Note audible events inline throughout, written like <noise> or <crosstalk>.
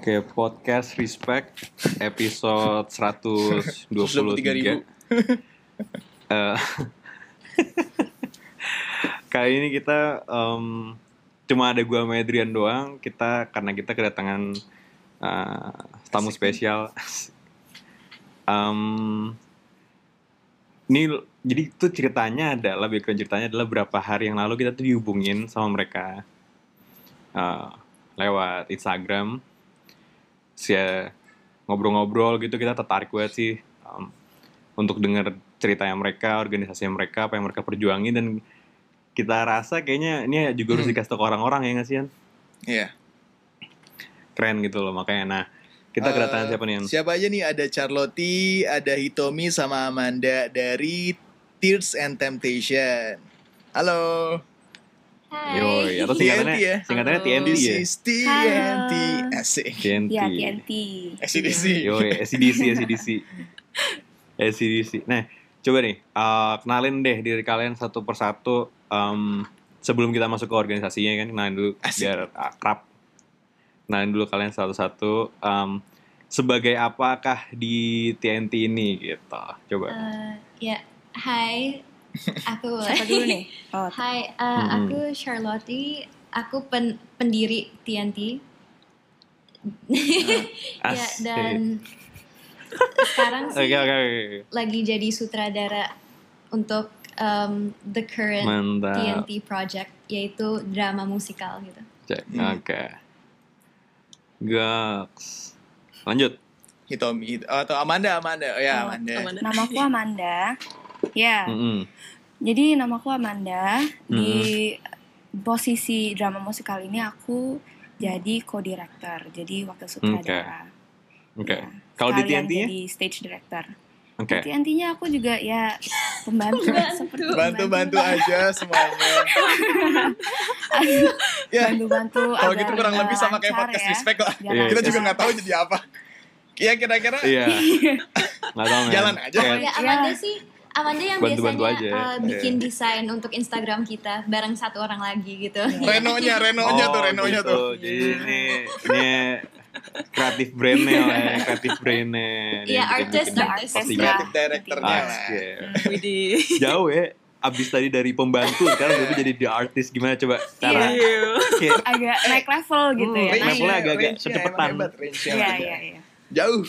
Oke, podcast Respect episode 123. 123.000. Eh, kali ini kita em, cuma ada gua sama Adrian doang. Kita karena kita kedatangan eh, tamu spesial. Em, ini jadi itu ceritanya adalah background ceritanya adalah berapa hari yang lalu kita tuh dihubungin sama mereka eh, lewat Instagram saya ngobrol-ngobrol gitu kita tertarik banget sih um, untuk dengar ceritanya mereka, organisasinya mereka, apa yang mereka perjuangin dan kita rasa kayaknya ini juga harus Hmm. dikasih tahu ke orang-orang ya nggak sih? Iya. Keren gitu loh makanya. Nah kita kedatangan Eh, siapa nih Yan? Siapa aja nih? Ada Charlotte, ada Hitomi sama Amanda dari Tears and Temptation. Halo. Hai. Yoi, atau TNT singkatannya, ya? singkatannya Halo. TNT This ya? is TNT. Asik. TNT. Ya, TNT. SCDC. Yoi, SCDC, SCDC. SCDC. <laughs> Nah, coba nih, uh, kenalin deh diri kalian satu persatu um, sebelum kita masuk ke organisasinya kan, kenalin dulu Asik. biar akrab. Kenalin dulu kalian satu-satu um, sebagai apakah di TNT ini gitu. Coba. Eh, ya, hai. Aku <laughs> Siapa dulu nih? <laughs> Oh, Hai, eh, Mm-mm. aku Charlotte. Aku pen- pendiri TNT. <laughs> ya, Asik. dan sekarang sih Oke, oke, oke. lagi jadi sutradara untuk um, the current Mantap. TNT project yaitu drama musikal gitu. Cek. Hmm. Oke. Gaks. Lanjut. Hitomi. Oh, atau Amanda, Amanda. Oh ya, Oh, Amanda. namaku Amanda. Ya, Mm-mm. jadi namaku Amanda. Di Mm-hmm. posisi drama musikal ini aku jadi co-director, jadi wakil sutradara. Oke. Ya, Kalau di sekalian TNT-nya? jadi stage director. Oke. Di TNT-nya aku juga ya pembantu, seperti Bantu-bantu aja semuanya. <laughs> ya, Bantu-bantu. kalau gitu kurang lebih sama kayak lancar podcast ya. respect lah. Jalan. Kita juga nggak tahu jadi apa. Ya kira-kira <laughs> Iya. Men. Jalan aja. Kayak- Ya, Amanda sih Amanda yang Bantu-bantu biasanya aja. uh, bikin Iya. desain untuk Instagram kita bareng satu orang lagi gitu. <laughs> Renonya, Renonya tuh, Oh, Renonya gitu. tuh. Jadi ini ini kreatif brandnya lah <laughs> ya, kreatif brandnya. Iya, bikin- artis, bikin artis. postingan. Kreatif directornya lah. <laughs> Widih. Jauh ya. Abis tadi dari pembantu sekarang jadi jadi the artist gimana coba cara kayak agak naik level gitu Hmm, ya. naik levelnya agak-agak range-nya. Iya, iya, iya. Jauh.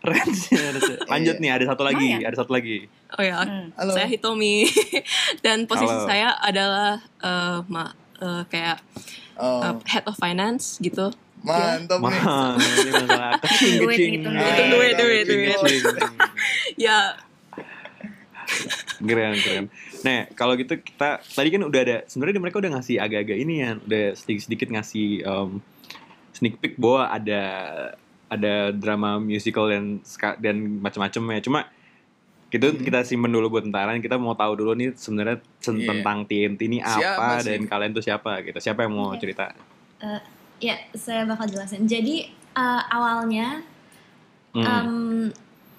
harusnya. Lanjut nih ada satu lagi, Lumayan. ada satu lagi. Oh ya, Hmm. Halo. saya Hitomi <laughs> dan posisi Halo. saya adalah eh, ma eh, kayak Oh, eh, head of finance gitu. mantap nih. Kecing Duit, duit. Duit. Ya, Keren, keren. Nah, kalau gitu kita tadi kan udah ada sebenarnya mereka udah ngasih agak-agak ini ya, udah sedikit-sedikit ngasih um, sneak peek bahwa ada ada drama musical dan dan macam-macam ya. Cuma itu Hmm. kita simpen dulu buat entaran. Kita mau tahu dulu nih sebenarnya Iya. tentang TNT ini Siapa apa sih? dan kalian tuh siapa gitu. Siapa yang mau Oke. cerita? Ya, saya bakal jelasin. Jadi uh, awalnya Hmm. um,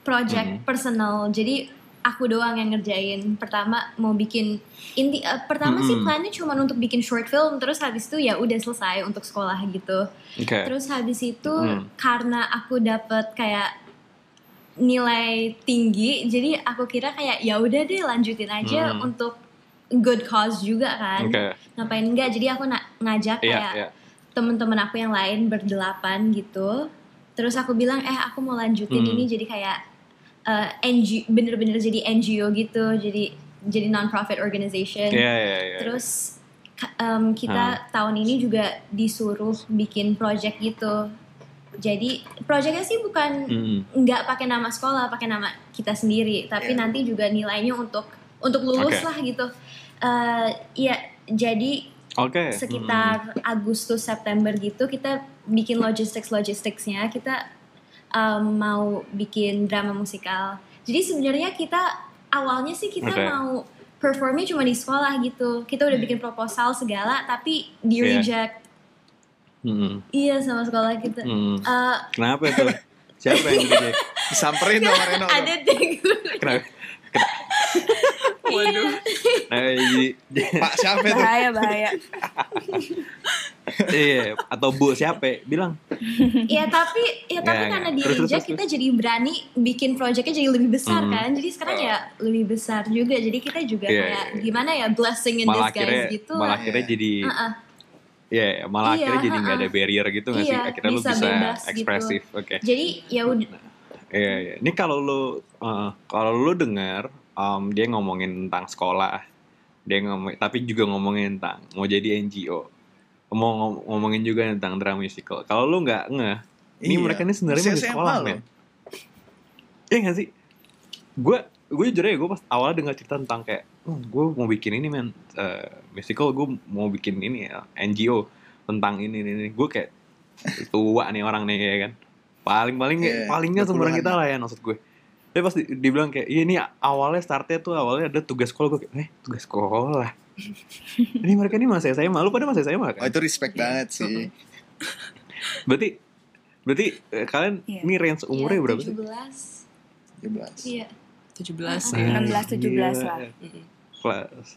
project Hmm. personal. Jadi aku doang yang ngerjain. Pertama mau bikin inti uh, pertama sih Hmm. plannya cuma untuk bikin short film terus habis itu ya udah selesai untuk sekolah gitu. Oke. Terus habis itu Hmm. karena aku dapet kayak nilai tinggi, jadi aku kira kayak ya udah deh lanjutin aja Hmm. untuk good cause juga kan. Oke. Ngapain enggak? Jadi aku na- ngajak Iya, kayak iya. temen-temen aku yang lain berdelapan gitu. Terus aku bilang eh aku mau lanjutin Hmm. ini jadi kayak eh, NG bener-bener jadi NGO gitu, jadi jadi non-profit organization. Iya, iya, iya. Terus em, kita tahun ini juga disuruh bikin project gitu. Jadi projectnya sih bukan Hmm. nggak pakai nama sekolah, pakai nama kita sendiri, tapi Iya. nanti juga nilainya untuk untuk lulus Oke. lah gitu. Eh ya jadi Oke. sekitar Agustus September gitu kita bikin logistics logisticsnya kita um, mau bikin drama musikal. Jadi sebenarnya kita awalnya sih kita Oke. mau performnya cuma di sekolah gitu. Kita udah bikin proposal segala tapi di Iya. reject. Hmm. Iya sama sekolah kita. Hmm. Eh, Kenapa itu? Siapa yang <laughs> reject? Disamperin dong sama Reno. ada deh Kenapa? <laughs> waduh. Nah, jadi, Pak siapa itu? Bahaya, bahaya. <laughs> iya atau bu siapa bilang ya tapi ya tapi karena di terus, kita jadi berani bikin proyeknya jadi lebih besar Hmm. kan jadi sekarang ya lebih besar juga jadi kita juga Iya, kayak iya. gimana ya blessing in malah disguise akhirnya gitu malah lah. akhirnya Iya. jadi Heeh. Iya, malah Iya, akhirnya jadi nggak ada barrier gitu nggak sih? Iya, Akhirnya lu bisa bisa bebas gitu. ekspresif. Oke. jadi ya udah Iya, iya. Ini kalau lu uh, kalau lu dengar um, dia ngomongin tentang sekolah, dia ngomong tapi juga ngomongin tentang mau jadi NGO, mau ngom- ngomongin juga tentang drama musical. Kalau lu nggak ngeh, ini Iya. mereka ini sebenarnya Masih sekolah, men. Iya nggak sih? Gue gue jujur ya gue pas awal dengar cerita tentang kayak, oh, gue mau bikin ini men, uh, musical gue mau bikin ini ya, NGO tentang ini ini, ini. gue kayak tua nih orang nih ya kan paling paling Iya, palingnya udah seumuran kita lah ya maksud gue tapi pas di- dibilang kayak iya ini awalnya startnya tuh awalnya ada tugas sekolah gue kayak eh tugas sekolah <laughs> ini mereka ini masih SMA lu pada masih SMA Oh, kan itu respect banget sih. <laughs> berarti berarti eh, kalian Iya. ini range umurnya ya, berapa sih 17 17. iya 17 Iya. ya. 16, 17 lah. Mm-mm. kelas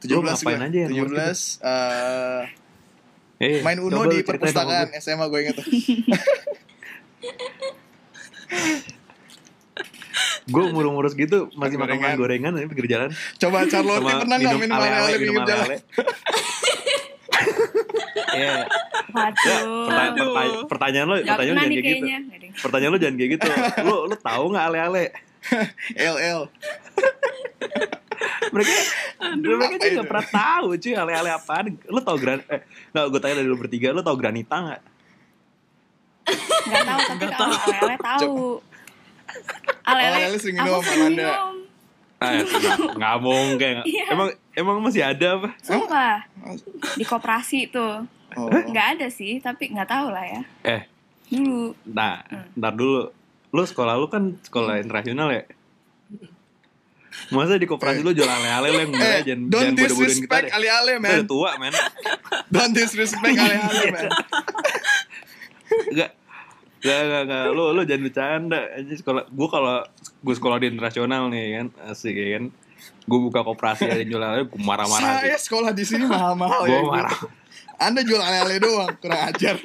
17 ngapain gue. aja ya nomor 17 eh, eh, main Uno di perpustakaan. SMA gue inget tuh. <laughs> gue umur-umur segitu masih makan Gorengan. gorengan di pinggir jalan Coba Charlotte sama pernah nggak minum ale-ale minum pinggir jalan? <laughs> Iya, Waduh. pertanyaan, Aduh. pertanyaan, lo, Gak pertanyaan lo jangan kayak gitu. Pertanyaan lo jangan kayak gitu. Lo lo tahu nggak ale-ale? <laughs> LL. <laughs> Mereka mereka Apa juga itu? nggak pernah tahu cuy ale-ale apaan. Lo tau gran eh nggak gue tanya dari lo bertiga, lo tau granita nggak? Nggak tahu tapi kalau ale-ale tahu. Ale-ale Ale-ale sering aku minum, sering Amanda. minum. Ah, ya, nggak mungkin. <laughs> Iya. Emang emang masih ada apa? Sumpah. Di koperasi tuh. Oh. Nggak ada sih, tapi nggak tahu lah ya. Eh, Dulu. nah, Hmm. ntar dulu. Lo sekolah lo kan sekolah internasional ya? Masa di koperasi lo jual ale-ale lo yang murah Eh, jangan don't jangan bodoh-bodohin kita disrespect deh. ale-ale, Kita man. udah tua, men. <laughs> Don't disrespect ale-ale, <laughs> Iya. man. Enggak. Enggak, enggak, enggak. Lu, lu jangan bercanda. Aja sekolah, gua kalau gue sekolah di internasional nih kan, asik ya kan. Gue buka koperasi ada yang jual ale, gue marah-marah Saya sih. sekolah di sini mahal-mahal ya. Gue marah. Anda jual ale-ale doang, kurang ajar.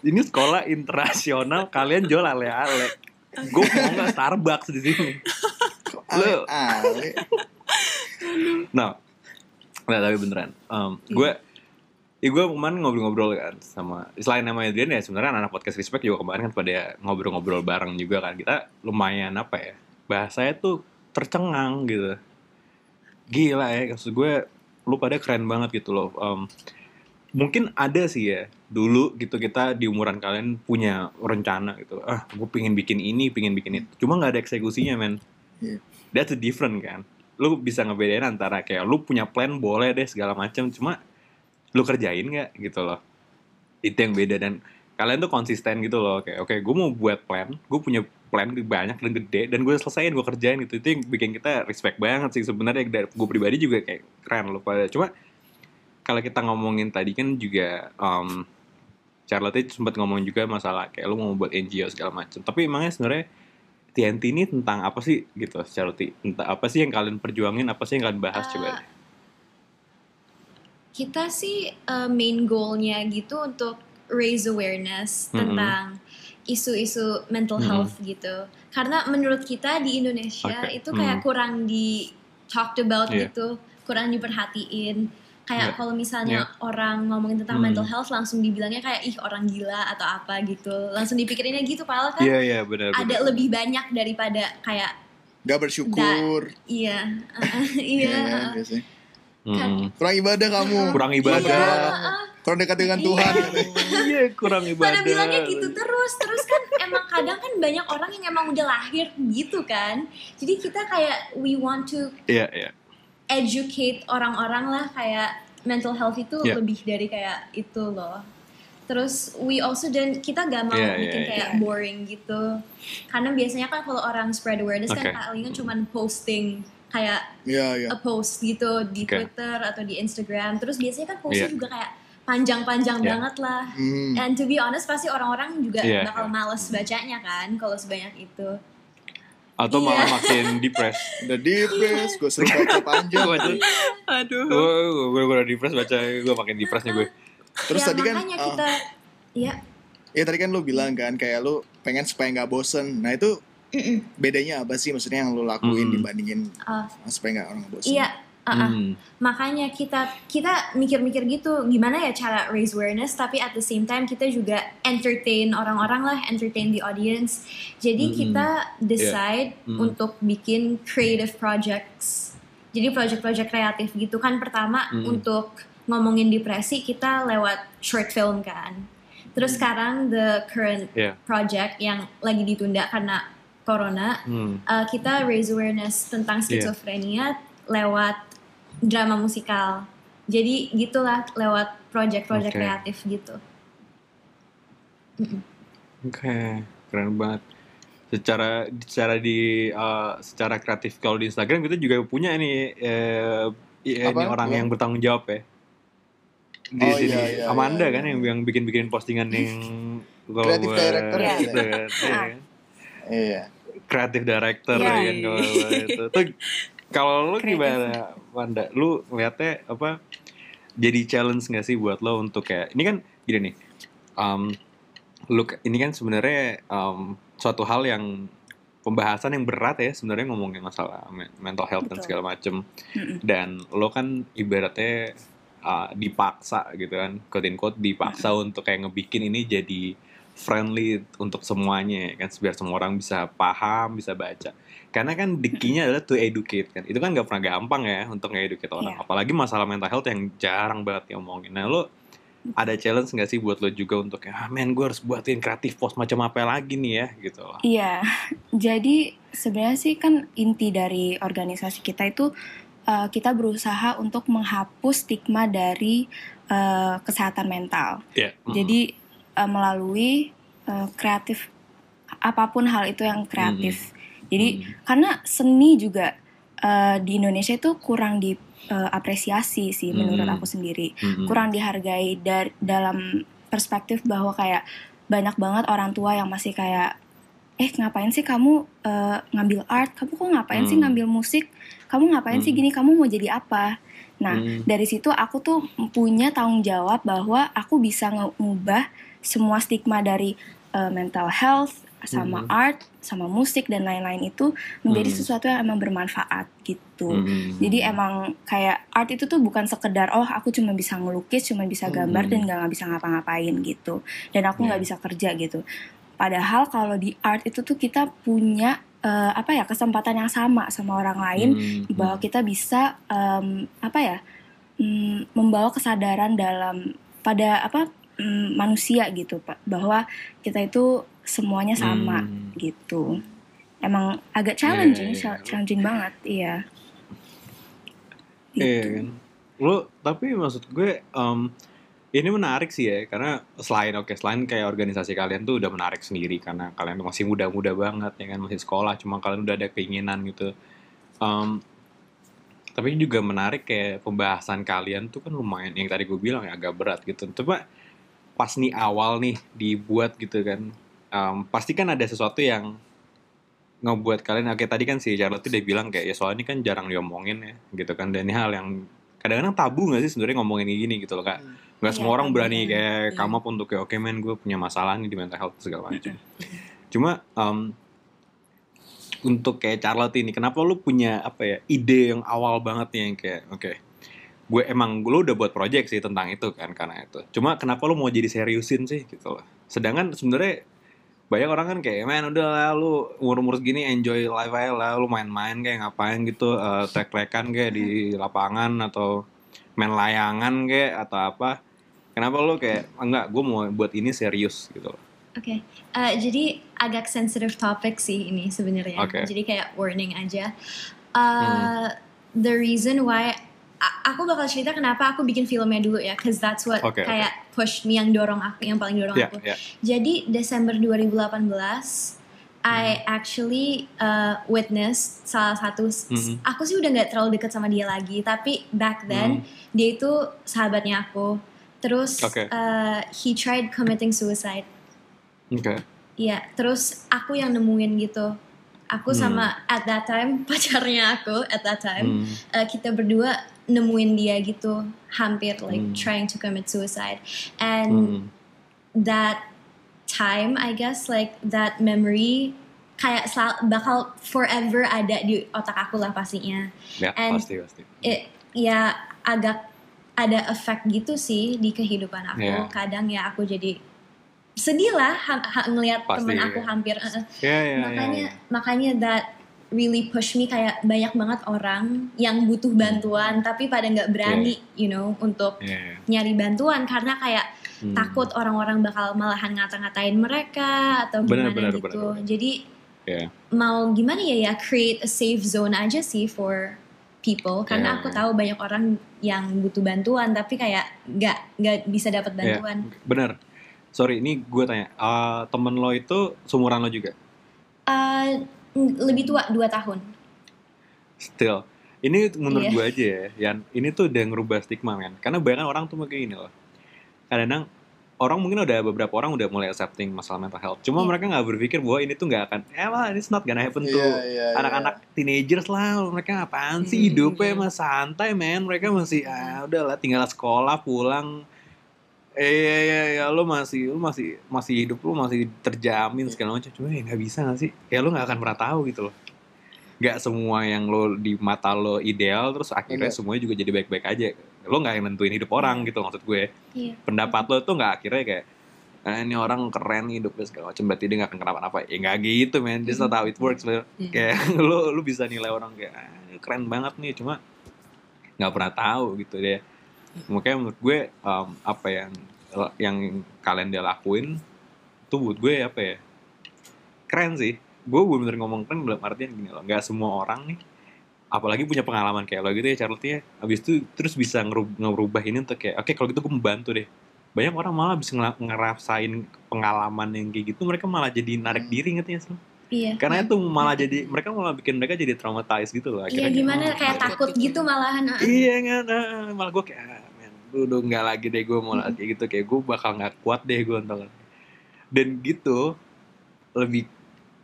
Ini sekolah internasional, kalian jual ale-ale. Gue mau nggak Starbucks di sini. Lu- Ale-ale. Nah, nggak tapi beneran. Um, gue, ya gue kemarin ngobrol-ngobrol kan sama selain nama Adrian ya sebenarnya anak podcast respect juga kemarin kan pada ngobrol-ngobrol bareng juga kan. Kita lumayan apa ya bahasanya tuh tercengang gitu. Gila ya maksud gue lu pada keren banget gitu loh. Em, mungkin ada sih ya dulu gitu kita di umuran kalian punya rencana gitu. Ah gue pingin bikin ini pingin bikin itu. Cuma nggak ada eksekusinya men. Iya. that's a different kan. Lu bisa ngebedain antara kayak lu punya plan boleh deh segala macam cuma lu kerjain nggak? Gitu loh. Itu yang beda dan kalian tuh konsisten gitu loh kayak oke gue mau buat plan gue punya plan banyak dan gede dan gue selesaiin gue kerjain gitu. Itu yang bikin kita respect banget sih sebenarnya. Dari gue pribadi juga kayak keren loh pada. Cuma kalau kita ngomongin tadi kan juga um, Charlotte sempat ngomong juga masalah kayak lu mau buat NGO segala macam tapi emangnya sebenarnya TNT ini tentang apa sih? Gitu Charlotte. Tentang apa sih yang kalian perjuangin apa sih yang kalian bahas Ah, coba kita sih uh, main goalnya gitu untuk raise awareness Mhm. tentang isu-isu mental health gitu. Karena menurut kita di Indonesia Oke. itu kayak Mhm. kurang di talked about Iya. gitu, kurang diperhatiin. Kayak Iya. kalau misalnya orang ngomongin tentang Mhm. mental health langsung dibilangnya kayak ih orang gila atau apa gitu. Langsung dipikirinnya gitu padahal kan iya iya benar ada benar. lebih banyak daripada kayak Gak bersyukur. iya, uh, <laughs> Iya, iya. Kan. Mm-mm. Kurang ibadah kamu. <laughs> kurang ibadah Ibadah. Kurang dekat dengan Tuhan. iya kurang ibadah Pada bilangnya gitu terus, terus kan emang kadang kan banyak orang yang emang udah lahir gitu kan. Jadi kita kayak we want to iya iya educate orang-orang lah kayak mental health itu Yeah. lebih dari kayak itu loh. Terus we also dan kita gak mau Yeah, bikin yeah, kayak yeah. boring gitu. Karena biasanya kan kalau orang spread awareness Okay. kan palingan cuman posting kayak Iya, iya. a post gitu di Okay. Twitter atau di Instagram. Terus biasanya kan postnya Yeah. juga kayak panjang-panjang Yeah. banget lah. Hmm. And to be honest pasti orang-orang juga Iya, bakal iya. males bacanya kan kalau sebanyak itu. atau Iya. malah <laughs> makin depres Udah depres, gue suruh baca panjang. baca Aduh. gue gue gue udah depres baca gue makin depres nih gue Terus ya, tadi kan makanya uh, kita ya ya tadi kan lu bilang kan kayak lu pengen supaya nggak bosen. Nah itu mm-mm. bedanya apa sih maksudnya yang lu lakuin Hmm. dibandingin Uh, supaya nggak orang bosen? iya uh-uh. Hmm. makanya kita kita mikir-mikir gitu gimana ya cara raise awareness tapi at the same time kita juga entertain orang-orang lah entertain the audience jadi Mm-mm. kita decide Mm. untuk bikin creative projects jadi project-project kreatif gitu kan pertama Mm. untuk ngomongin depresi kita lewat short film kan terus sekarang the current Yeah. project yang lagi ditunda karena corona Hmm. uh, kita raise awareness tentang Iya. skizofrenia lewat drama musikal. Jadi gitulah lewat project-project Oke. kreatif gitu. Oke, keren banget. Secara secara di eh, secara kreatif kalau di Instagram kita juga punya nih eh, i- Apa? ini orang Iya. yang bertanggung jawab ya. Di Oh, sini iya, iya, Amanda iya, kan iya. yang yang bikin-bikin postingan yang kalau buat- director ya. gitu kan. Iya. Iya. Creative director Iya. ya kan kalau itu. Tuh, kalau lu Kreatif. gimana, Wanda? Lu ngeliatnya apa? Jadi challenge nggak sih buat lo untuk kayak ini kan gini nih. Um, lu ini kan sebenarnya um, suatu hal yang pembahasan yang berat ya sebenarnya ngomongin masalah me- mental health dan Betul. segala macem Mm-mm. dan lo kan ibaratnya uh, dipaksa gitu kan quote in quote dipaksa untuk kayak ngebikin ini jadi friendly untuk semuanya ya kan? Biar semua orang bisa paham bisa baca. Karena kan dikinya adalah to educate kan? Itu kan nggak pernah gampang ya untuk nge-educate orang. Iya. apalagi masalah mental health yang jarang banget diomongin. Nah lo ada challenge nggak sih buat lo juga untuk ah men gue harus buatin kreatif post macam apa lagi nih ya? Gitu loh. Iya, <laughs> jadi sebenarnya sih kan inti dari organisasi kita itu uh, kita berusaha untuk menghapus stigma dari uh, kesehatan mental. Iya. Mm. Jadi uh, melalui uh, kreatif apa pun hal itu yang kreatif. Jadi Mm. karena seni juga uh, di Indonesia itu kurang diapresiasi sih menurut Hmm. aku sendiri Mm-mm. kurang dihargai dar- dalam perspektif bahwa kayak banyak banget orang tua yang masih kayak eh ngapain sih kamu eh, ngambil art kamu kok ngapain sih Hmm. ngambil musik kamu ngapain sih Hmm. gini kamu mau jadi apa nah Hmm. dari situ aku tuh punya tanggung jawab bahwa aku bisa ngubah semua stigma dari eh, mental health sama Hmm. art sama musik dan lain-lain itu menjadi Hmm. sesuatu yang emang bermanfaat gitu Mm. jadi emang kayak art itu tuh bukan sekedar oh aku cuma bisa ngelukis, cuma bisa gambar Hmm. dan nggak nggak bisa ngapa-ngapain gitu. Dan aku nggak Yeah. bisa kerja gitu. Padahal kalau di art itu tuh kita punya eh, apa ya kesempatan yang sama sama orang lain Mm. bahwa kita bisa em, apa ya mm, membawa kesadaran dalam pada apa mm, manusia gitu pak bahwa kita itu semuanya sama Hmm. gitu. Emang agak Iya, challenging, iya, iya. challenging banget, iya. Iya Gitu. kan. Lu tapi maksud gue em, ini menarik sih ya karena selain oke selain kayak organisasi kalian tuh udah menarik sendiri karena kalian tuh masih muda-muda banget ya kan masih sekolah cuma kalian udah ada keinginan gitu. Em, tapi juga menarik kayak pembahasan kalian tuh kan lumayan yang tadi gue bilang ya agak berat gitu. Coba pas nih awal nih dibuat gitu kan. em, pasti kan ada sesuatu yang ngebuat kalian oke tadi kan si Charlotte tuh udah bilang kayak ya soal ini kan jarang diomongin ya gitu kan dan ini hal yang kadang-kadang tabu gak sih sebenarnya ngomongin ini gini gitu loh kak Hmm. nggak Iya, semua orang berani banget. kayak Iya. come up untuk kayak oke men gue punya masalah nih di mental health segala macam cuma em, untuk kayak Charlotte ini kenapa lu punya apa ya ide yang awal banget nih yang kayak oke gue emang lu udah buat project sih tentang itu kan karena itu cuma kenapa lu mau jadi seriusin sih gitu loh sedangkan sebenarnya banyak orang kan kayak man udah lah lu umur-umur segini enjoy life aja lah lu main-main kayak ngapain gitu eh trek-trekan kayak di lapangan atau main layangan kayak atau apa kenapa lu kayak enggak gue mau buat ini serius gitu loh Oke, eh, jadi agak sensitive topic sih ini sebenarnya. Oke. Jadi kayak warning aja. Uh, The reason why aku bakal cerita kenapa aku bikin filmnya dulu ya, cause that's what oke. kayak push me yang dorong aku, yang paling dorong ya aku. ya Jadi Desember 2018, I actually uh, witnessed salah satu. Mhm. Aku sih udah nggak terlalu deket sama dia lagi, tapi back then dia itu sahabatnya aku. Terus Oke. uh, he tried committing suicide. oke Iya, terus aku yang nemuin gitu. Aku Hmm. sama at that time <laughs> pacarnya aku at that time Hmm. eh, kita berdua nemuin dia gitu hampir like Hmm. trying to commit suicide and Hmm. that time I guess like that memory kayak sel- bakal forever ada di otak aku lah pastinya Ya, And- pasti pasti. it, ya agak ada efek gitu sih di kehidupan aku Yeah. kadang ya aku jadi sedih lah ha- ha- ngelihat temen aku ya. hampir eh, eh. Ya, ya, makanya ya, ya. makanya that really push me kayak banyak banget orang yang butuh bantuan tapi pada nggak berani you know untuk Ya, ya. nyari bantuan karena kayak Hmm. takut orang-orang bakal malahan ngata-ngatain mereka atau gimana benar, gitu benar, benar. jadi Ya. mau gimana ya ya create a safe zone aja sih for people karena Ya, aku ya. tahu banyak orang yang butuh bantuan tapi kayak nggak nggak bisa dapat bantuan Bener. Sorry, ini gue tanya. eh, temen lo itu seumuran lo juga? Ng- lebih tua dua tahun Still. Ini menurut Iya. gue aja ya, Yan. Ini tuh udah ngerubah stigma, men. Karena banyak orang tuh kayak gini loh. Kadang orang mungkin udah beberapa orang udah mulai accepting masalah mental health. Cuma Iya. mereka nggak berpikir bahwa ini tuh nggak akan, eh lah, it's not gonna happen to Iya, iya, iya. anak-anak teenagers lah. Mereka apaan sih Hmm, hidupnya iya. mah santai, men. Mereka masih, ah udahlah tinggal sekolah, pulang. Eh, iya, iya, iya, lu masih, lu masih, masih hidup lu masih terjamin segala macam. Cuma ya nggak bisa nggak sih? Kayak lu nggak akan pernah tahu gitu loh. Nggak semua yang lo di mata lo ideal, terus akhirnya Bener. semuanya juga jadi baik-baik aja. Lo nggak yang nentuin hidup orang gitu maksud gue. iya Pendapat lo tuh nggak akhirnya kayak, ah, ini orang keren hidupnya segala macam, berarti dia nggak akan kenapa-napa. Ya nggak gitu, man. That's not how it works. man. Hmm. Kayak <laughs> lo, lo bisa nilai orang kayak, ah, ini keren banget nih, cuma nggak pernah tahu gitu deh. Makanya menurut gue um, apa yang yang kalian dia lakuin itu buat gue apa ya keren sih gue bener ngomong keren dalam artian gini loh nggak semua orang nih apalagi punya pengalaman kayak lo gitu ya Charlotte ya abis itu terus bisa ngerub- ngerubah ini untuk kayak oke kalau gitu gue membantu deh banyak orang malah bisa ngerasain pengalaman yang kayak gitu mereka malah jadi narik Hmm. diri ngerti ya Sel? Iya. Karena itu malah jadi mereka malah bikin mereka jadi traumatized gitu loh iya gimana? Oh, kayak takut gitu malahan ah. Iya kan, ah, malah gue kayak, ah, men, lu udah nggak lagi deh gue mau kayak gitu, kayak gue bakal nggak kuat deh gue ntar. Dan gitu lebih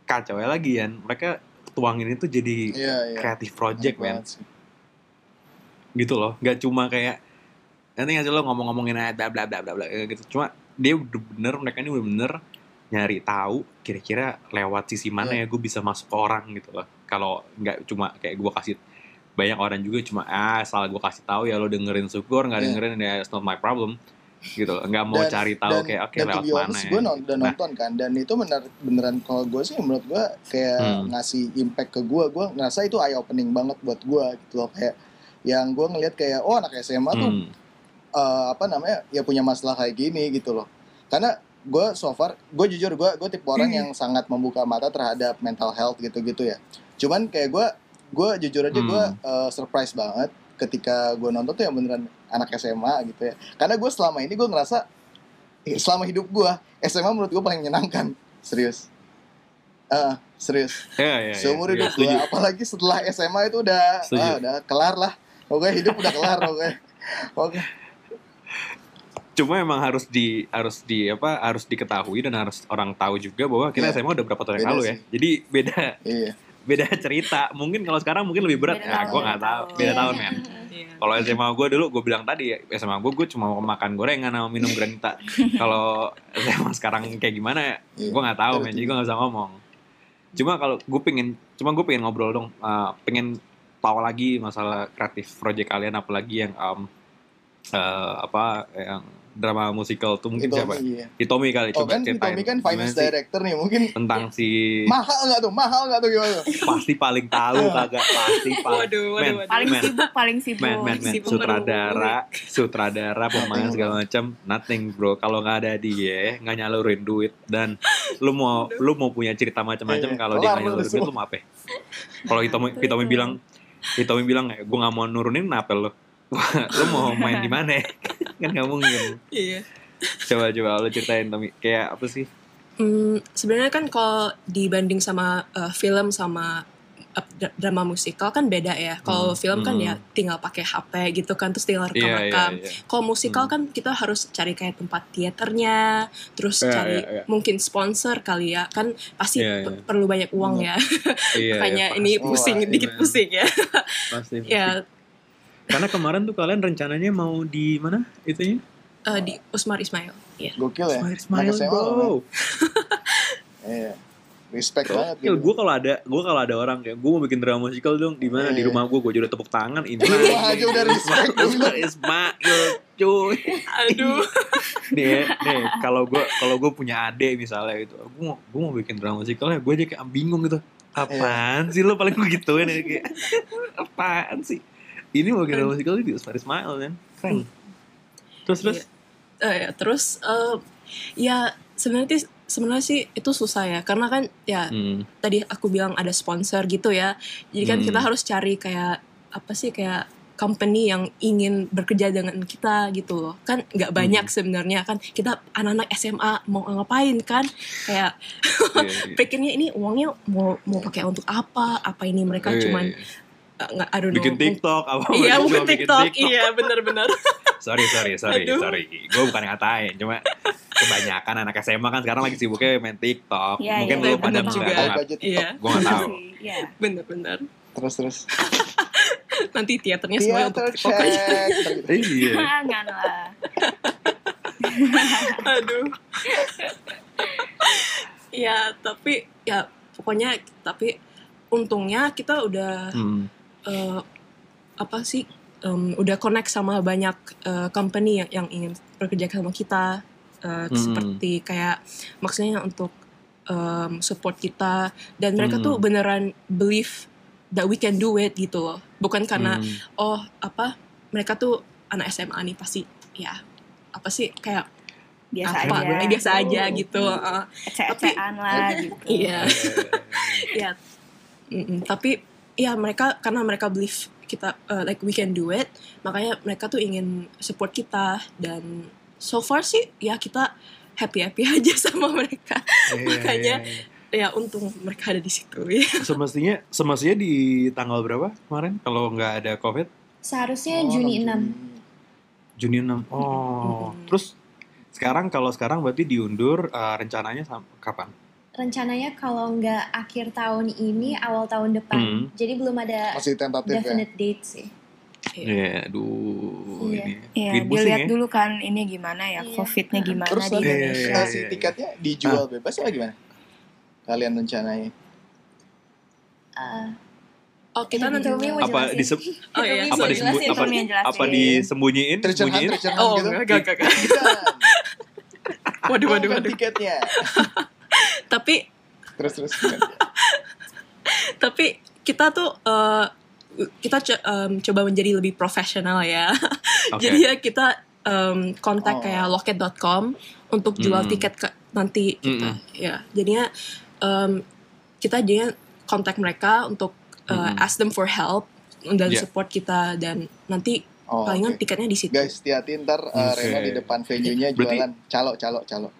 kacau ya lagi ya, mereka tuangin itu jadi Iya, iya. creative project men, sih. gitu loh, nggak cuma kayak nanti nggak sih lo ngomong-ngomongin aja bla bla bla bla bla gitu, cuma dia udah bener mereka ini udah bener nyari tahu kira-kira lewat sisi mana Iya. ya gue bisa masuk ke orang gitu loh. Kalau nggak cuma kayak gue kasih banyak orang juga cuma ah asal gue kasih tahu ya lo dengerin syukur nggak Iya. dengerin ya it's not my problem gitu loh. nggak mau Dan- cari tahu dan, kayak oke to lewat mana ya gue udah Nah. nonton kan dan itu bener beneran kalau gue sih menurut gue kayak Hmm. ngasih impact ke gue gue ngerasa itu eye opening banget buat gue gitu loh kayak yang gue ngelihat kayak oh anak SMA tuh Hmm. eh, apa namanya ya punya masalah kayak gini gitu loh karena gue so far gue jujur gue gue tipe orang Hmm. yang sangat membuka mata terhadap mental health gitu-gitu ya cuman kayak gue gue jujur aja gue Hmm. eh, surprise banget ketika gue nonton tuh yang beneran anak SMA gitu ya karena gue selama ini gue ngerasa eh, selama hidup gue SMA menurut gue paling menyenangkan serius Eh, serius Ya, ya, ya. seumur Ya, hidup gue setuju. apalagi setelah SMA itu udah ah, udah kelar lah pokoknya hidup udah kelar pokoknya oke Cuma emang harus di harus di apa harus diketahui dan harus orang tahu juga bahwa kita Iya. SMA udah berapa tahun yang lalu ya. Jadi beda iya <laughs> beda cerita. Mungkin kalau sekarang mungkin lebih berat. Beda Ya, tahun, gue nggak beda tahu. tahun. Beda Iya. tahun men. Iya. Kalau SMA gue dulu gue bilang tadi ya, SMA gue gue cuma mau makan gorengan sama minum granita. <laughs> Kalau SMA sekarang kayak gimana ya, Iya. gue nggak tahu men. Jadi gue nggak bisa ngomong. Cuma kalau gue pengen, cuma gue pengen ngobrol dong, uh, pengen tahu lagi masalah kreatif project kalian, apalagi yang um, uh, apa yang drama musikal tuh mungkin siapa? Hitomi iya. Hitomi kali oh coba kan ceritain. Hitomi kan gimana finance sih? director nih mungkin. Tentang si mahal nggak tuh? Mahal nggak tuh gimana tuh? pasti paling tahu kagak pasti paling Waduh, waduh, waduh. paling Men. sibuk paling sibuk. Men men Sibuk sutradara sutradara pemain segala macam nothing bro. Kalau nggak ada dia nggak nyalurin duit. Dan lu mau lu mau punya cerita macam-macam Iya, kalau dia nggak lu nyalurin duit lu mau apa? Kalau Hitomi Hitomi bilang Hitomi bilang gue nggak mau nurunin apa lu? <laughs> Lu mau main di mana kan nggak mungkin Iya. coba coba lu ceritain Tommy kayak apa sih Hmm, sebenarnya kan kalau dibanding sama uh, film sama uh, dra- drama musikal kan beda ya. Kalau Hmm, film kan hmm. ya tinggal pakai HP gitu kan terus tinggal iya iya rekam-rekam. iya Kalau musikal Hmm. kan kita harus cari kayak tempat teaternya, terus Iya, cari iya, iya. mungkin sponsor kali ya. Kan pasti Iya, pe- iya. perlu banyak uang ya. <laughs> iya Makanya iya, ini pusing Wah, dikit iya. pusing ya. pasti, pasti. ya Karena kemarin tuh kalian rencananya mau di mana itunya? Eh, di Usmar Ismail. Iya. Gokil ya. Anak smile, SMA, bro. <laughs> Iya. Respect banget gitu. gue kalau ada gue kalau ada orang kayak gue mau bikin drama musical dong di mana di Iya. rumah gue gue udah tepuk tangan ini aja udah respect, <laughs> bilang. Ismail cuy Aduh. <laughs> nih nih kalau gue kalau gue punya adik misalnya gitu gue mau gue mau bikin drama musical ya gue aja kayak bingung gitu apaan sih lo paling gue gituin ya kayak apaan sih ini mau drama musical di Usmar Ismail kan? Keren terus terus? Eh, ya, terus eh, ya sebenarnya sih- sebenarnya sih itu susah ya. Karena kan ya Hmm, tadi aku bilang ada sponsor gitu ya. Jadi kan Hmm. kita harus cari kayak apa sih kayak company yang ingin bekerja dengan kita gitu loh. Kan nggak banyak Hmm. sebenarnya. Kan kita anak-anak SMA mau ngapain kan? Kayak iya, iya. <laughs> pikirnya ini uangnya mau mau pakai untuk apa? Apa ini mereka Iya, cuman iya. Nggak I don't know, bikin TikTok apa iya bikin TikTok. Iya benar-benar <laughs> sorry sorry sorry Aduh. sorry. Gue bukan ngatain cuma kebanyakan anak SMA kan sekarang lagi sibuknya main TikTok. Iya, mungkin iya, lu bener pada juga. iya. gue nggak tahu. Iya. benar-benar Terus terus. <laughs> nanti teaternya semua untuk TikTok aja. <laughs> iya. Jangan lah. aduh. Ya tapi ya pokoknya tapi untungnya kita udah Hmm. Eh, apa sih em, udah connect sama banyak eh, company yang yang ingin bekerja sama kita eh, Hmm. seperti kayak maksudnya untuk em, support kita dan mereka Hmm. tuh beneran believe that we can do it gitu loh bukan karena Hmm. oh apa mereka tuh anak SMA nih pasti ya apa sih kayak Biasa apa aja. eh, biasa aja Oh. gitu uh, Ece-ecean lah gitu. <laughs> iya <laughs> ya Mm-mm. tapi ya mereka karena mereka believe kita uh, like we can do it makanya mereka tuh ingin support kita. Dan so far sih ya kita happy happy <laughs> aja sama mereka. Iya, Makanya, iya, iya. ya untung mereka ada di situ ya. <laughs> Semestinya semestinya di tanggal berapa kemarin kalau nggak ada covid? Seharusnya Oh, Juni 6. Juni 6 oh Mm-mm. terus sekarang kalau sekarang berarti diundur eh, rencananya kapan Rencananya kalau nggak akhir tahun ini, awal tahun depan. Hmm. Jadi belum ada Masih tentatif ya. definite date sih. Iya, aduh Iya. ini Iya, bikin pusing dilihat ya. dulu kan ini gimana ya, Iya. COVID-nya gimana Terus di nanti Iya, iya, Indonesia. iya. eh, si tiketnya dijual bebas apa gimana? Kalian rencananya? Uh, oh kita Ya, nanti mau Apa disem oh ya apa disembunyi jelasin, apa, apa disembunyiin sembunyiin oh gitu? enggak enggak enggak waduh waduh waduh tiketnya. Tapi Terus terus. <laughs> tapi kita tuh eh, kita co- em, coba menjadi lebih profesional ya. <laughs> Oke. Jadi ya kita em, kontak Oh. kayak loket.com untuk jual Hmm. tiket ke nanti kita. Mm-mm. Ya, jadinya em, kita jadinya kontak mereka untuk eh, Mm-mm. ask them for help dan Yeah. support kita dan nanti Oh, palingan oke. tiketnya di situ. Guys, hati-hati ntar uh. Reno di depan venue-nya Berarti- jualan calo, calo, calo.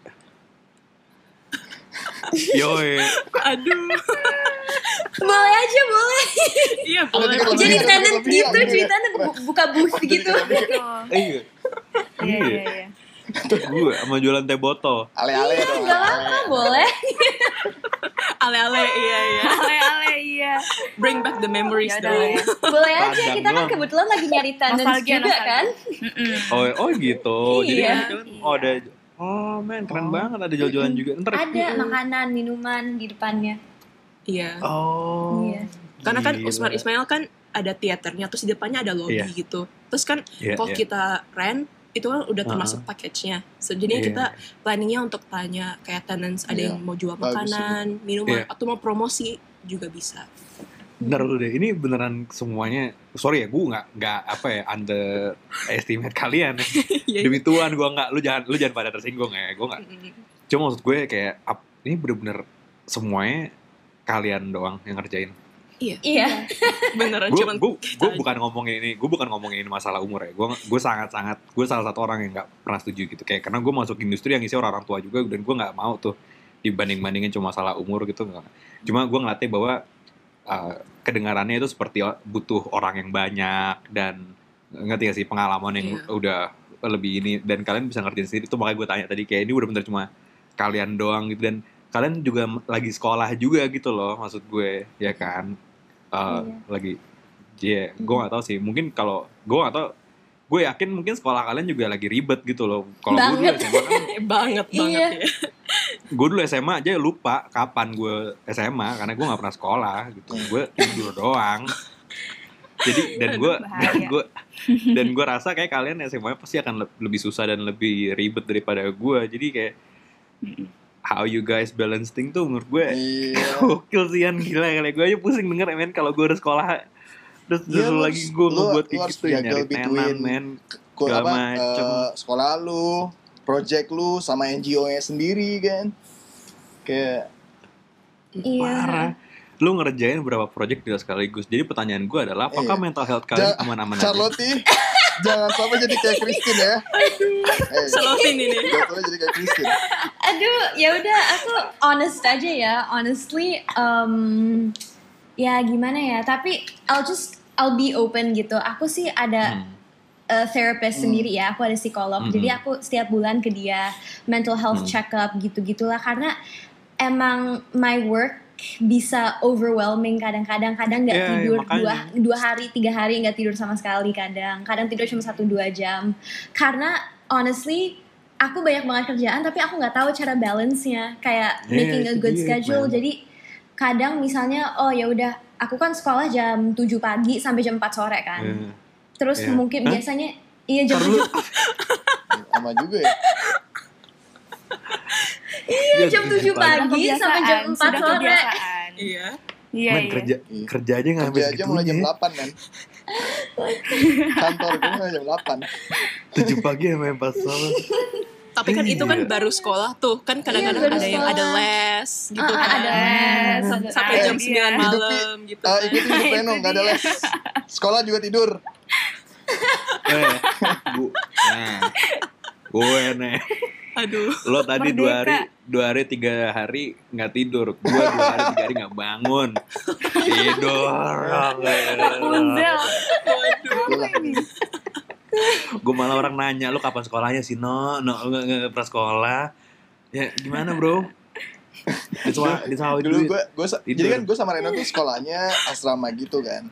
Yoi. Aduh. boleh aja, boleh. Iya, boleh. Jadi tenant gitu, jadi bu- buka booth gitu. Betul. Iya. Iya, iya, iya. Gue sama jualan teh botol. Ale-ale dong. Gak boleh. Ale-ale, iya iya. Ale-ale iya. Bring back the memories Ya udah dong. ya. Boleh aja, Padang kita kan kebetulan lagi nyari tenants juga nostalgia. kan. Oh, oh gitu. Jadi Iya. kan, oh ada Oh men, keren Oh. banget ada jual-jualan juga. Ntar Ada makanan, minuman di depannya. Iya. Oh. Iya. Karena kan gila. Usmar Ismail kan ada teaternya, terus di depannya ada lobby Iya. gitu. Terus kan Iya, kalau iya. kita rent itu kan udah termasuk package-nya. So, jadinya Iya. kita planningnya untuk tanya kayak tenants ada Iya. yang mau jual Bagus makanan, minuman, Iya. atau mau promosi juga bisa. Bener lu deh, ini beneran semuanya. Sorry ya, gue nggak nggak apa ya under estimate <laughs> kalian. Ya. <laughs> Iya. Demi Tuhan gue nggak, lu jangan lu jangan pada tersinggung ya. Gue nggak. Cuma maksud gue kayak ap- ini bener-bener semuanya kalian doang yang ngerjain. Iya. <laughs> Beneran gue cuman gue gue bukan ngomongin ini gue bukan ngomongin ini masalah umur ya gue gue sangat sangat gue salah satu orang yang nggak pernah setuju gitu kayak karena gue masuk industri yang isi orang orang tua juga dan gue nggak mau tuh dibanding bandingin cuma masalah umur gitu cuma gue ngelatih bahwa uh, kedengarannya itu seperti butuh orang yang banyak dan ngerti gak sih pengalaman yang Iya. udah lebih ini dan kalian bisa ngertiin sendiri itu makanya gue tanya tadi kayak ini udah bener cuma kalian doang gitu dan kalian juga lagi sekolah juga gitu loh maksud gue ya kan Uh, Iya. lagi Iya, gue nggak tahu sih. Mungkin kalau gue nggak tahu, gue yakin mungkin sekolah kalian juga lagi ribet gitu loh. Kalau gue dulu Banget. SMA kan, Eh, banget Iya. banget ya. Gue dulu SMA aja lupa kapan gue SMA karena gue nggak pernah sekolah gitu. Gue tidur doang. Jadi dan gue dan gue dan gue rasa kayak kalian SMA pasti akan le- lebih susah dan lebih ribet daripada gue. Jadi kayak how you guys balance thing tuh menurut gue Iya. <laughs> gokil sih Yan gila kali gue aja pusing denger men kalau gue udah sekolah terus Iya, terus lagi gue lu- ngebuat kayak gitu ya nyari tenan men Segala macem. eh, sekolah lu, project lu sama NGO-nya sendiri kan. Kayak Iya. parah lu ngerjain berapa project tidak sekaligus jadi pertanyaan gue adalah apakah Iya. mental health kalian Ja- aman-aman aja Charlotte jangan sampai jadi kayak Christine ya. <laughs> Eh, Selotin ini. jangan sampai jadi kayak Christine. Aduh, ya udah aku honest aja ya. Honestly, um, ya gimana ya. Tapi I'll just I'll be open gitu. Aku sih ada Hmm. Uh, therapist Hmm. sendiri ya. Aku ada psikolog. Hmm. Jadi aku setiap bulan ke dia mental health Hmm. checkup gitu-gitulah. Karena emang my work bisa overwhelming kadang-kadang kadang nggak Iya, iya, tidur makanya. dua dua hari tiga hari nggak tidur sama sekali kadang kadang tidur cuma satu dua jam karena honestly aku banyak banget kerjaan tapi aku nggak tahu cara balance-nya kayak Iya, making a good schedule man. jadi kadang misalnya oh ya udah aku kan sekolah jam 7 pagi sampai jam 4 sore kan Iya. Terus Iya. mungkin Hah? biasanya iya jam Ntar dulu. 7 Sama juga ya. iya jam 7 Pagi. pagi sampai jam 4 sudah sore. Iya. Iya, Men, iya. kerja Iya. kerja aja nggak sampai Kerja aja mulai jam 8 kan. Kantor gue mulai jam 8. tujuh pagi sampai empat sore Tapi kan itu kan Iya. baru sekolah tuh. Kan kadang-kadang Iya, ada yang sekolah. ada les gitu Ah, kan. ada les, Sampai jam 9 Hidupi- malam gitu. Ah, kan. ikutin hidup Reno, nggak ada les. <laughs> Sekolah juga tidur. Eh bu. Nah gue nih. Aduh. lo tadi dua hari Merdeka. dua hari tiga hari nggak tidur. Gue dua hari tiga hari nggak bangun. Tidur. Rapunzel. Gue malah orang nanya lu kapan sekolahnya sih? No no nggak nggak pernah sekolah. Ya gimana bro? It's it's how we do Dulu gue, gue jadi kan gue sama Reno tuh sekolahnya asrama gitu kan.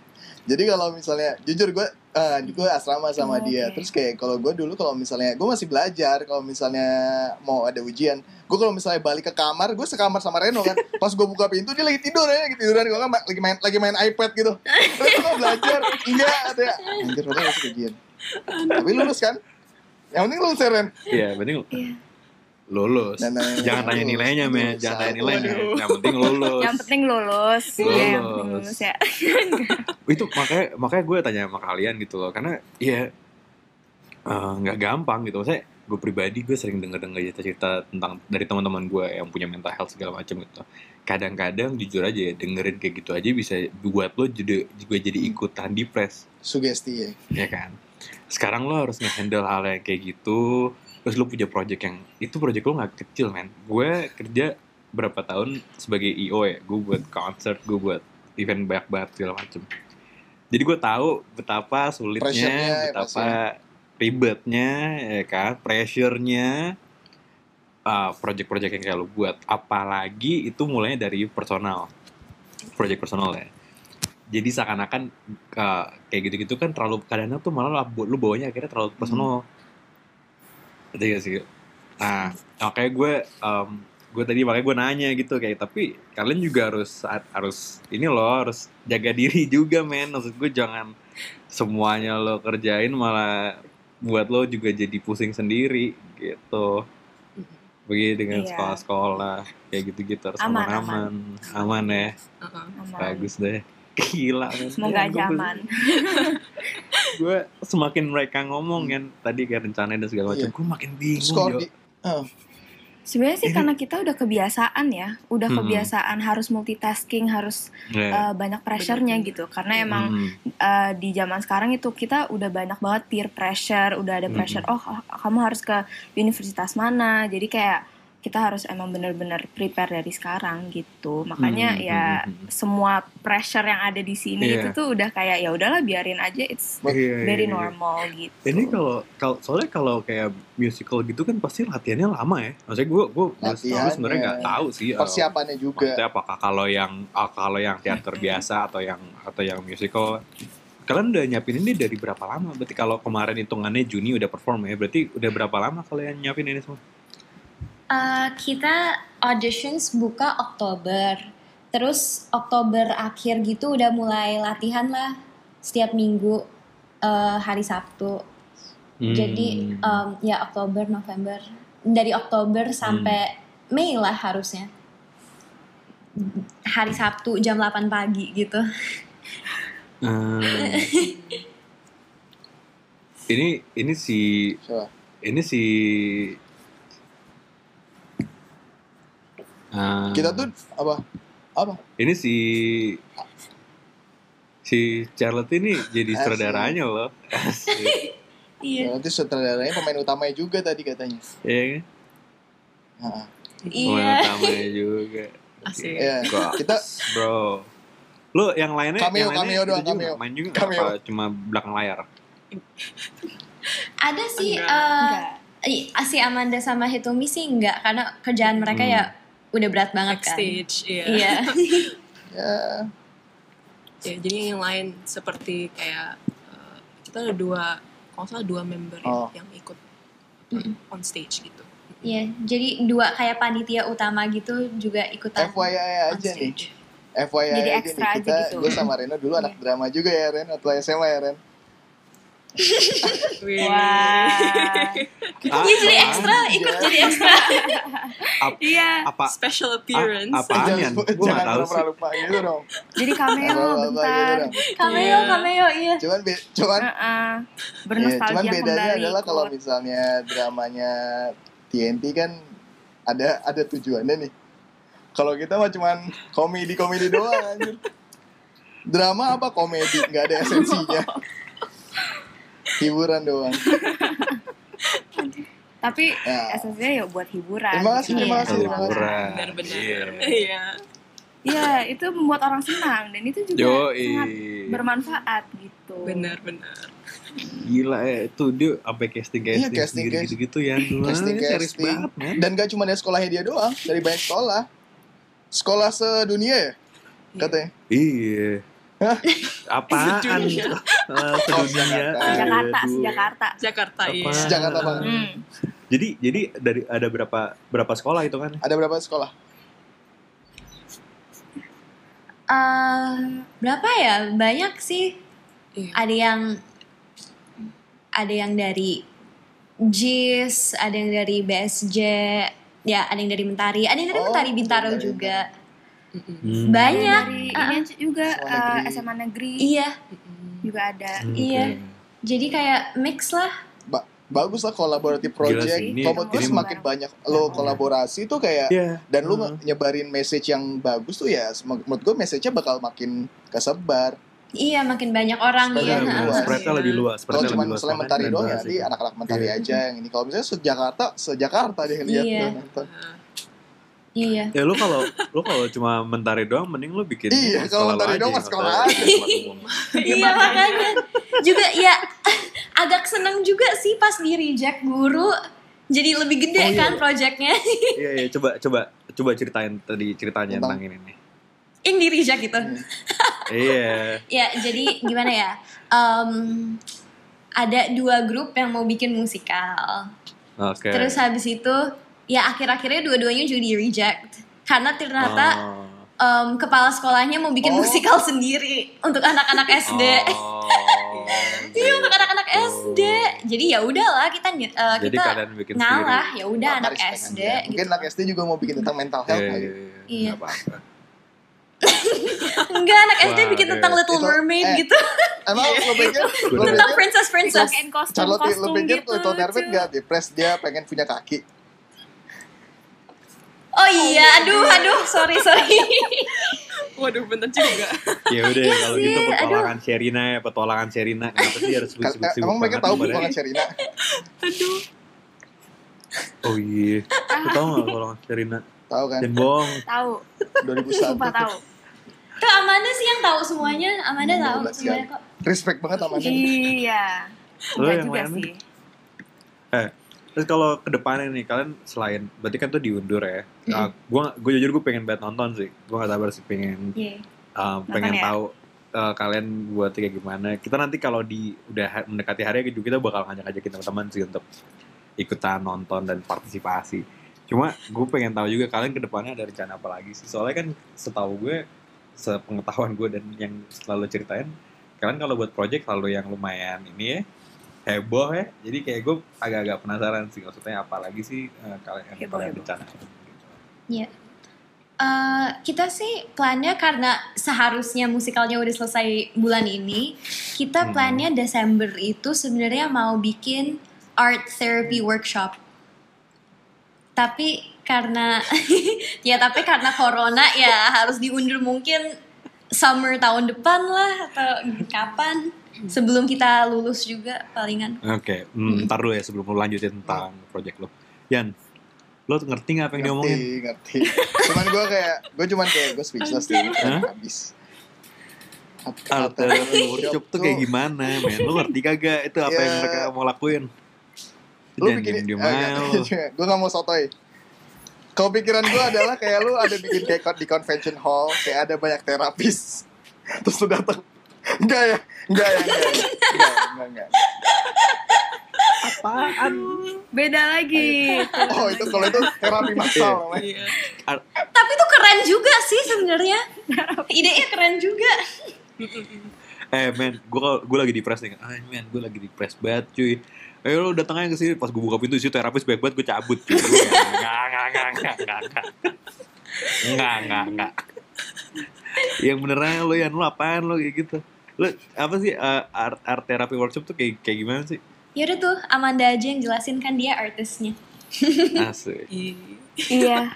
Jadi kalau misalnya, jujur gue, eh gue asrama sama Oh, dia. oke. Terus kayak kalau gue dulu kalau misalnya, gue masih belajar. Kalau misalnya mau ada ujian, gue kalau misalnya balik ke kamar, gue sekamar sama Reno kan. <laughs> Pas gue buka pintu dia lagi tidur ya, lagi tiduran. Gue kan lagi main, lagi main iPad gitu. <laughs> Terus gue belajar, enggak, katanya. Anjir, udah masih ujian. Tapi lulus kan? Yang penting lulus ya, Ren. Iya, penting Iya. Lulus. Dan, Jangan tanya lulus. nilainya, men. Lulus. Jangan tanya nilainya. Yang penting lulus. Yang penting lulus. Iya, yang penting Lulus. lulus ya. <laughs> itu makanya makanya gue tanya sama kalian gitu loh karena ya eh, nggak gampang gitu maksudnya gue pribadi gue sering denger denger cerita-cerita tentang dari teman-teman gue yang punya mental health segala macam gitu kadang-kadang jujur aja ya dengerin kayak gitu aja bisa buat lo jadi juga jadi ikutan depres Sugesti ya. ya kan sekarang lo harus nge-handle hal yang kayak gitu terus lo punya project yang itu project lo nggak kecil men. Gue kerja berapa tahun sebagai IO ya. Gue buat concert gue buat event banyak banget segala macem. Jadi gue tahu betapa sulitnya ya, betapa ribetnya ya kan pressure-nya uh, project-project yang kayak lo buat. Apalagi itu mulainya dari personal. Project personal ya. Jadi seakan-akan uh, kayak gitu-gitu kan terlalu kadang tuh malah lu, lu bawanya akhirnya terlalu personal Ngerti gak sih nah makanya gue um, gue tadi makanya gue nanya gitu kayak tapi kalian juga harus harus ini loh harus jaga diri <laughs> juga men maksud gue jangan semuanya lo kerjain malah buat lo juga jadi pusing sendiri gitu begitu dengan Iya. sekolah-sekolah kayak gitu-gitu harus Aman, aman-aman aman ya Uh-uh. Aman. bagus deh gila. Semoga Ya, aja aman. <laughs> gue semakin mereka ngomong kan tadi kayak rencana dan segala macam Iya. gue makin bingung Skor Jo. di, eh, Sebenarnya sih Ini- karena kita udah kebiasaan ya, udah Hmm. kebiasaan harus multitasking, harus Ya. uh, banyak pressure-nya gitu. Karena emang Hmm. uh, di zaman sekarang itu kita udah banyak banget peer pressure, udah ada Mm-mm. pressure. Oh, kamu harus ke universitas mana. Jadi kayak kita harus emang bener-bener prepare dari sekarang gitu. Makanya Hmm, ya hmm, hmm. semua pressure yang ada di sini Iya. itu tuh udah kayak ya udahlah biarin aja. It's Iya, very iya, iya. normal gitu. Ini kalau kalau soalnya kalau kayak musical gitu kan pasti latihannya lama ya. Maksudnya gue gue Latihannya. sebenarnya nggak tahu sih. eh, persiapannya juga. Maksudnya apakah kalau yang ah, kalau yang teater <laughs> biasa atau yang atau yang musical kalian udah nyiapin ini dari berapa lama? Berarti kalau kemarin hitungannya Juni udah perform ya, berarti udah berapa lama kalian nyiapin ini semua? Eh, kita auditions buka Oktober. Terus Oktober akhir gitu udah mulai latihan lah setiap minggu eh, hari Sabtu. Jadi Hmm. em, ya Oktober, November. Dari Oktober sampai Mei lah harusnya. Hari Sabtu jam 8 pagi gitu. Hmm. <laughs> ini ini si Coba. ini si Ah, Kita tuh apa? Apa? ini si si Charlotte ini jadi sutradaranya loh. <laughs> Iya. Nanti sutradaranya pemain utamanya juga tadi katanya. Iya kan? Heeh. Pemain Iya. utamanya juga. Asik. Iya. Kita bro. Lu yang lainnya Cameo, yang lainnya cameo doang, juga cameo. main juga Cameo. apa cuma belakang layar? <laughs> Ada sih Enggak. eh, Enggak. i- si Amanda sama Hitomi sih enggak karena kerjaan mereka Hmm. ya udah berat banget kan. Backstage, iya. Iya. <laughs> ya Ya, jadi yang lain seperti kayak eh, kita ada dua, kalau salah dua member ya, Oh. yang ikut Mm-mm. on stage gitu. Iya, jadi dua kayak panitia utama gitu juga ikutan. FYI On aja nih. stage. FYI Jadi aja ekstra nih aja kita gitu. gue sama Reno dulu anak drama juga ya Ren atau SMA ya Ren. Wah. Ah, Iya jadi apaan? ekstra, ikut jadi ekstra. Iya. apa Special a- appearance. apaan? Gua jangan nggak tahu pura-pura sih. lupa gitu dong Jadi cameo bentar. gitu. Cameo, Iya. cameo, iya. cuman cuman Heeh. Bernostalgia cuman bedanya adalah kalau misalnya dramanya TNT kan ada ada tujuannya nih. Kalau kita mah cuman komedi komedi doang anjir. Drama apa komedi nggak ada esensinya. <laughs> Hiburan doang. <laughs> Tapi Ya. esensinya ya buat hiburan. Terima kasih, gitu. terima Iya. kasih, terima kasih. Benar-benar. Iya. Iya. Iya, itu membuat orang senang dan itu juga Yoi. sangat bermanfaat gitu. Benar-benar. Gila ya, itu dia sampai casting casting, Iya, casting, sendiri casting. gitu-gitu ya. Dulu Casting, casting. banget, man. Dan gak cuma dari sekolahnya dia doang, dari banyak sekolah. Sekolah sedunia ya katanya. Iya. <laughs> Apaan? Sedunia. Oh, <laughs> sedunia. Jakarta. Jakarta. Jakarta, iya. Jakarta banget. Hmm. Jadi jadi dari ada berapa berapa sekolah itu kan? Ada berapa sekolah? Eh, berapa ya? Banyak sih. Iya. Ada yang ada yang dari JIS, ada yang dari BSJ, ya ada yang dari Mentari, ada yang dari Oh, Mentari Bintaro dari juga. Mm-mm. Hmm. Banyak. Dari Ah, ini juga SMA eh, negeri. SMA negeri Iya, juga ada. Hmm, Iya. jadi kayak mix lah. Ba- bagus lah kolaboratif Gila project. ini- semakin banyak lo kolaborasi tuh kayak Iya. dan lu Hmm. nyebarin message yang bagus tuh ya menurut gue message-nya bakal makin kesebar. Iya, makin banyak orang ya. lebih ha. luas. Spreadnya lebih luas. Kalau spreadnya cuma lebih luas misalnya banget mentari doang ya nanti anak-anak mentari Iya. aja yang ini. Kalau misalnya se-Jakarta, se-Jakarta deh lihat Iya. nonton. Iya. Ya lu kalau lu kalau cuma mentari doang mending lu bikin Iya, sekolah kalau mentari doang nggak sekolah aja. <laughs> Iya makanya juga ya <laughs> agak seneng juga sih pas di reject guru jadi lebih gede Oh, iya. kan projectnya <laughs> Iya iya coba coba coba ceritain tadi ceritanya Tentang- tentang ini nih. yang di reject gitu Iya. ya jadi gimana ya Em, ada dua grup yang mau bikin musikal Oke. terus habis itu ya akhir-akhirnya dua-duanya juga di reject karena ternyata Oh. em, kepala sekolahnya mau bikin Oh. musikal sendiri untuk anak-anak SD Oh. <laughs> Iya untuk anak-anak Oh. SD. Jadi ya udahlah kita uh, Jadi kita kalian bikin ngalah ya udah anak SD aja. Mungkin gitu. anak SD juga mau bikin tentang mental health Iya, kali. iya, iya. Iya. Enggak anak SD bikin iya. tentang Little Itu- Mermaid eh, gitu. Emang lo pikir, lo tentang princess princess. Bikin kostum Charlotte, lo kostum pikir gitu. Little Mermaid gak depres dia pengen punya kaki? Oh iya, aduh aduh sorry sorry. <laughs> Waduh, bener juga. Ya udah Iya kalau gitu aduh. petualangan Sherina ya, petualangan Sherina. Kenapa sih harus sibuk-sibuk Emang mereka tahu bukan Sherina? Aduh. Oh iya. Lu tahu nggak petualangan Sherina? Tahu kan? Bohong. Tahu, 2001. sumpah tahu. Tuh Amanda sih yang tahu semuanya. Amanda Hmm, tahu semuanya kok. Respect banget sama dia. Iya. Lo Enggak yang juga sih. Terus kalau ke depannya nih kalian selain berarti kan tuh diundur ya. Nah, gua gue jujur gue pengen banget nonton sih. Gue gak sabar sih pengen Iya. um, pengen ya? tahu eh, kalian buat kayak gimana. Kita nanti kalau di udah mendekati hari juga kita bakal ngajak-ngajakin teman-teman sih untuk ikutan nonton dan partisipasi. Cuma gue pengen tahu juga kalian ke depannya ada rencana apa lagi sih. Soalnya kan setahu gue, sepengetahuan gue dan yang selalu ceritain, kalian kalau buat project selalu yang lumayan ini ya, heboh ya. Jadi kayak gue agak-agak penasaran sih maksudnya apa lagi sih eh, kalian yang Heboh, kalian heboh. rencanain. Eh, kita sih plannya karena seharusnya musikalnya udah selesai bulan ini, kita Hmm. plannya Desember itu sebenarnya mau bikin art therapy workshop. Tapi karena <laughs> ya tapi karena corona ya harus diundur mungkin summer tahun depan lah atau kapan sebelum kita lulus juga palingan. Oke, hmm, ntar dulu ya sebelum lu lanjutin tentang project lo. Yan, lo tuh ngerti nggak apa yang diomongin? ngerti ngerti cuman gue kayak gue cuman kayak gue speechless deh Hah? habis therapy workshop tuh kayak gimana, men? Lo ngerti kagak itu apa yang Ya. mereka mau lakuin? lu Jangan bikin aja <laughs> lo. gue gak mau sotoy kalau pikiran gue adalah kayak lu ada bikin kayak di convention hall kayak ada banyak terapis <laughs> terus lu datang enggak ya enggak ya enggak ya enggak enggak enggak Apaan? Beda lagi. oh itu kalau itu terapi massal namanya Iya. Tapi itu keren juga sih sebenarnya. Idenya keren juga. Eh men, gue gue lagi di press nih. Ah men, gue lagi di press banget cuy. Ayo lo datang aja ke sini. Pas gue buka pintu situ terapis baik banget gue cabut. <laughs> Gua Nggak nggak nggak nggak nggak nggak nggak nggak. Yang beneran lo Yan lo apaan lo kayak gitu? Lo apa sih eh, art, art therapy workshop tuh kayak kayak gimana sih? Yaudah tuh Amanda aja yang jelasin kan dia artisnya. <laughs> Asik. Iya.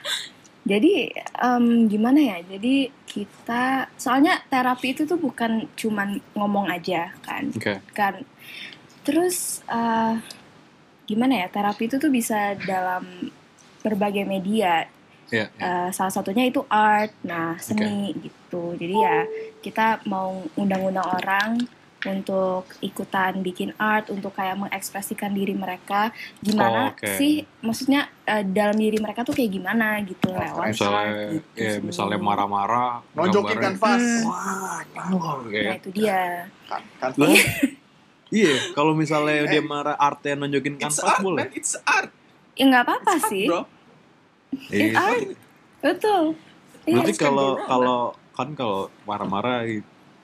Jadi em, gimana ya? Jadi kita soalnya terapi itu tuh bukan cuman ngomong aja kan, Oke. kan. Terus eh, gimana ya? Terapi itu tuh bisa dalam berbagai media. Iya. iya. Eh, salah satunya itu art, nah seni gitu. Jadi ya kita mau undang-undang orang untuk ikutan bikin art, untuk kayak mengekspresikan diri mereka gimana Oh, oke. sih, maksudnya eh, dalam diri mereka tuh kayak gimana gitu lewat art Misalnya, gitu ya misalnya marah-marah, nonjokin kanvas Hmm. Wah, tolong Nah kayak. itu dia. Kan- kanvas <laughs> Iya, kalau misalnya Eh, dia marah artnya nunjukin It's kanvas art, boleh. man. It's art. Ya nggak apa-apa It's art, sih, bro. Iya. It's art. betul. Iya, Berarti kalau kalau kan kalau marah-marah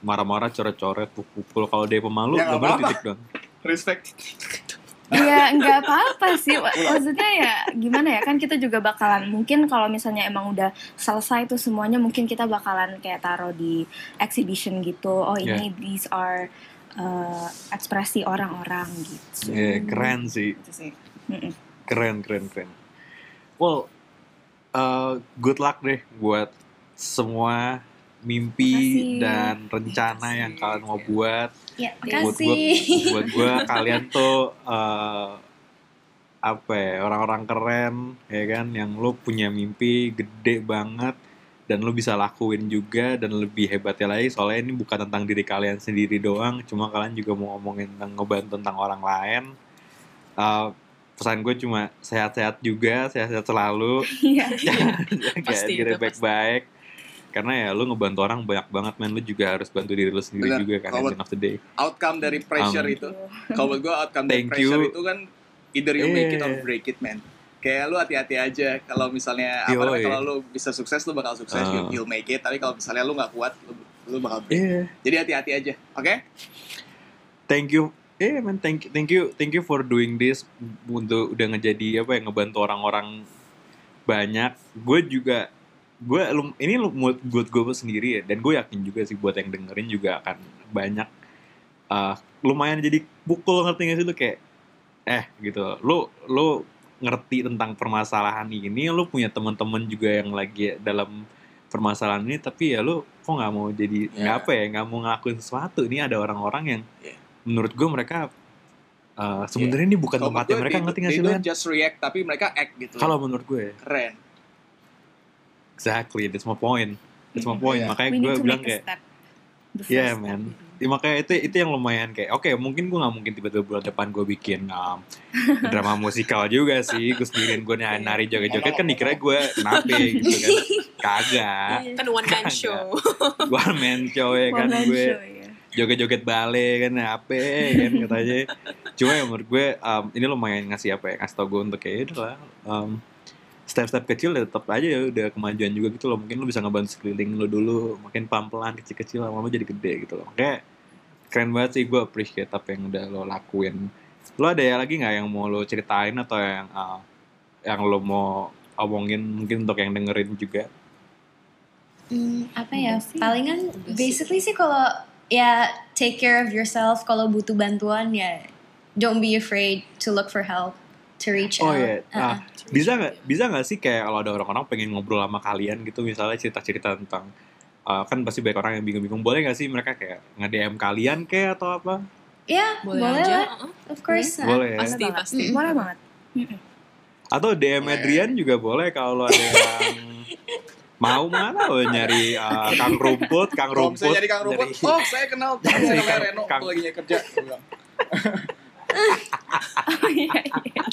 marah-marah coret-coret pukul kalau dia pemalu Ya, gambar apa-apa. titik dong. respect Iya, nggak apa-apa sih. Mak- Maksudnya ya gimana ya kan kita juga bakalan mungkin kalau misalnya emang udah selesai tuh semuanya mungkin kita bakalan kayak taruh di exhibition gitu. Oh ini these are uh, ekspresi orang-orang gitu. Iya, keren sih. Gitu sih. Keren, keren, keren. Well, uh, good luck deh buat semua mimpi Makasih. dan rencana Makasih. yang kalian mau buat. Ya, buat makasih. buat gua kalian tuh eh, apa ya orang-orang keren ya kan yang lu punya mimpi gede banget dan lu bisa lakuin juga dan lebih hebatnya lagi soalnya ini bukan tentang diri kalian sendiri doang cuma kalian juga mau ngomongin tentang ngebantu tentang orang lain. Eh, pesan gue cuma sehat-sehat juga sehat-sehat selalu. <laughs> Iya. <laughs> jaga Pasti, diri baik-baik. Karena ya lu ngebantu orang banyak banget men. Lu juga harus bantu diri lu sendiri Bener. juga kan at end of the day. outcome dari pressure Um, itu. Kalau buat gue outcome dari pressure you. itu kan either you make it or Yeah. break it man kayak lu hati-hati aja. Kalau misalnya apa namanya, kalau lu bisa sukses lu bakal sukses you, you'll make it. Tapi kalau misalnya lu nggak kuat lu, lu bakal break. Iya. jadi hati-hati aja oke? Thank you. Eh man thank you thank you thank you for doing this untuk udah ngejadi apa ya ngebantu orang-orang banyak. Gue juga gue ini lu- buat buat gue sendiri ya dan gue yakin juga sih buat yang dengerin juga akan banyak. Eh, lumayan jadi pukul ngerti gak sih lu? Kayak eh gitu. Lu lu ngerti tentang permasalahan ini lu punya teman-teman juga yang lagi dalam permasalahan ini tapi ya lu kok nggak mau jadi nggak Ya. apa ya nggak mau ngelakuin sesuatu. Ini ada orang-orang yang Ya. menurut gue mereka uh, sebenarnya ini bukan Kalau tempatnya mereka ngerti nggak sih just react tapi mereka act gitu kalau menurut gue keren. Exactly that's my point. That's my point. Iya. makanya We gue bilang kayak yeah man. Ya, makanya itu itu yang lumayan kayak oke mungkin gue nggak mungkin tiba-tiba bulan depan gue bikin um, drama musikal juga sih. Gue sendirian gue nari nari joget-joget kan dikira gue nabe gitu kan. Kagak. Kan one man Kagak. show. One man show ya kan gue show, ya. joget-joget bale kan apa kan katanya. Cuma ya menurut gue um, ini lumayan ngasih apa ya ngasih tau gue untuk kayak udah lah um, step-step kecil ya tetap aja ya udah kemajuan juga gitu loh mungkin lu bisa ngebantu sekeliling lu dulu makin pelan-pelan kecil-kecil lama-lama jadi gede gitu loh kayak keren banget sih gue appreciate apa yang udah lo lakuin lo ada ya lagi nggak yang mau lo ceritain atau yang uh, yang lo mau omongin mungkin untuk yang dengerin juga Hmm, apa ya? Sih. Palingan basically sih kalau ya take care of yourself. Kalau butuh bantuan ya don't be afraid to look for help, to reach Oh out. iya, Uh-uh. ah, bisa nggak bisa nggak sih kayak kalau ada orang-orang pengen ngobrol sama kalian gitu misalnya cerita-cerita tentang uh, kan pasti banyak orang yang bingung-bingung boleh nggak sih mereka kayak nge DM kalian kayak atau apa? Ya, boleh, boleh, aja lah. uh-uh. Of course. uh. Boleh ya. pasti pasti Mm. Boleh banget. Atau DM. Adrian juga boleh kalau ada yang <laughs> mau mana lo nyari uh, Kang Rumput, Kang Rumput. jadi Kang Rumput, nyari- oh saya kenal <laughs> Nyari saya Reno, Kang- lagi kerja. <laughs> Oh iya iya.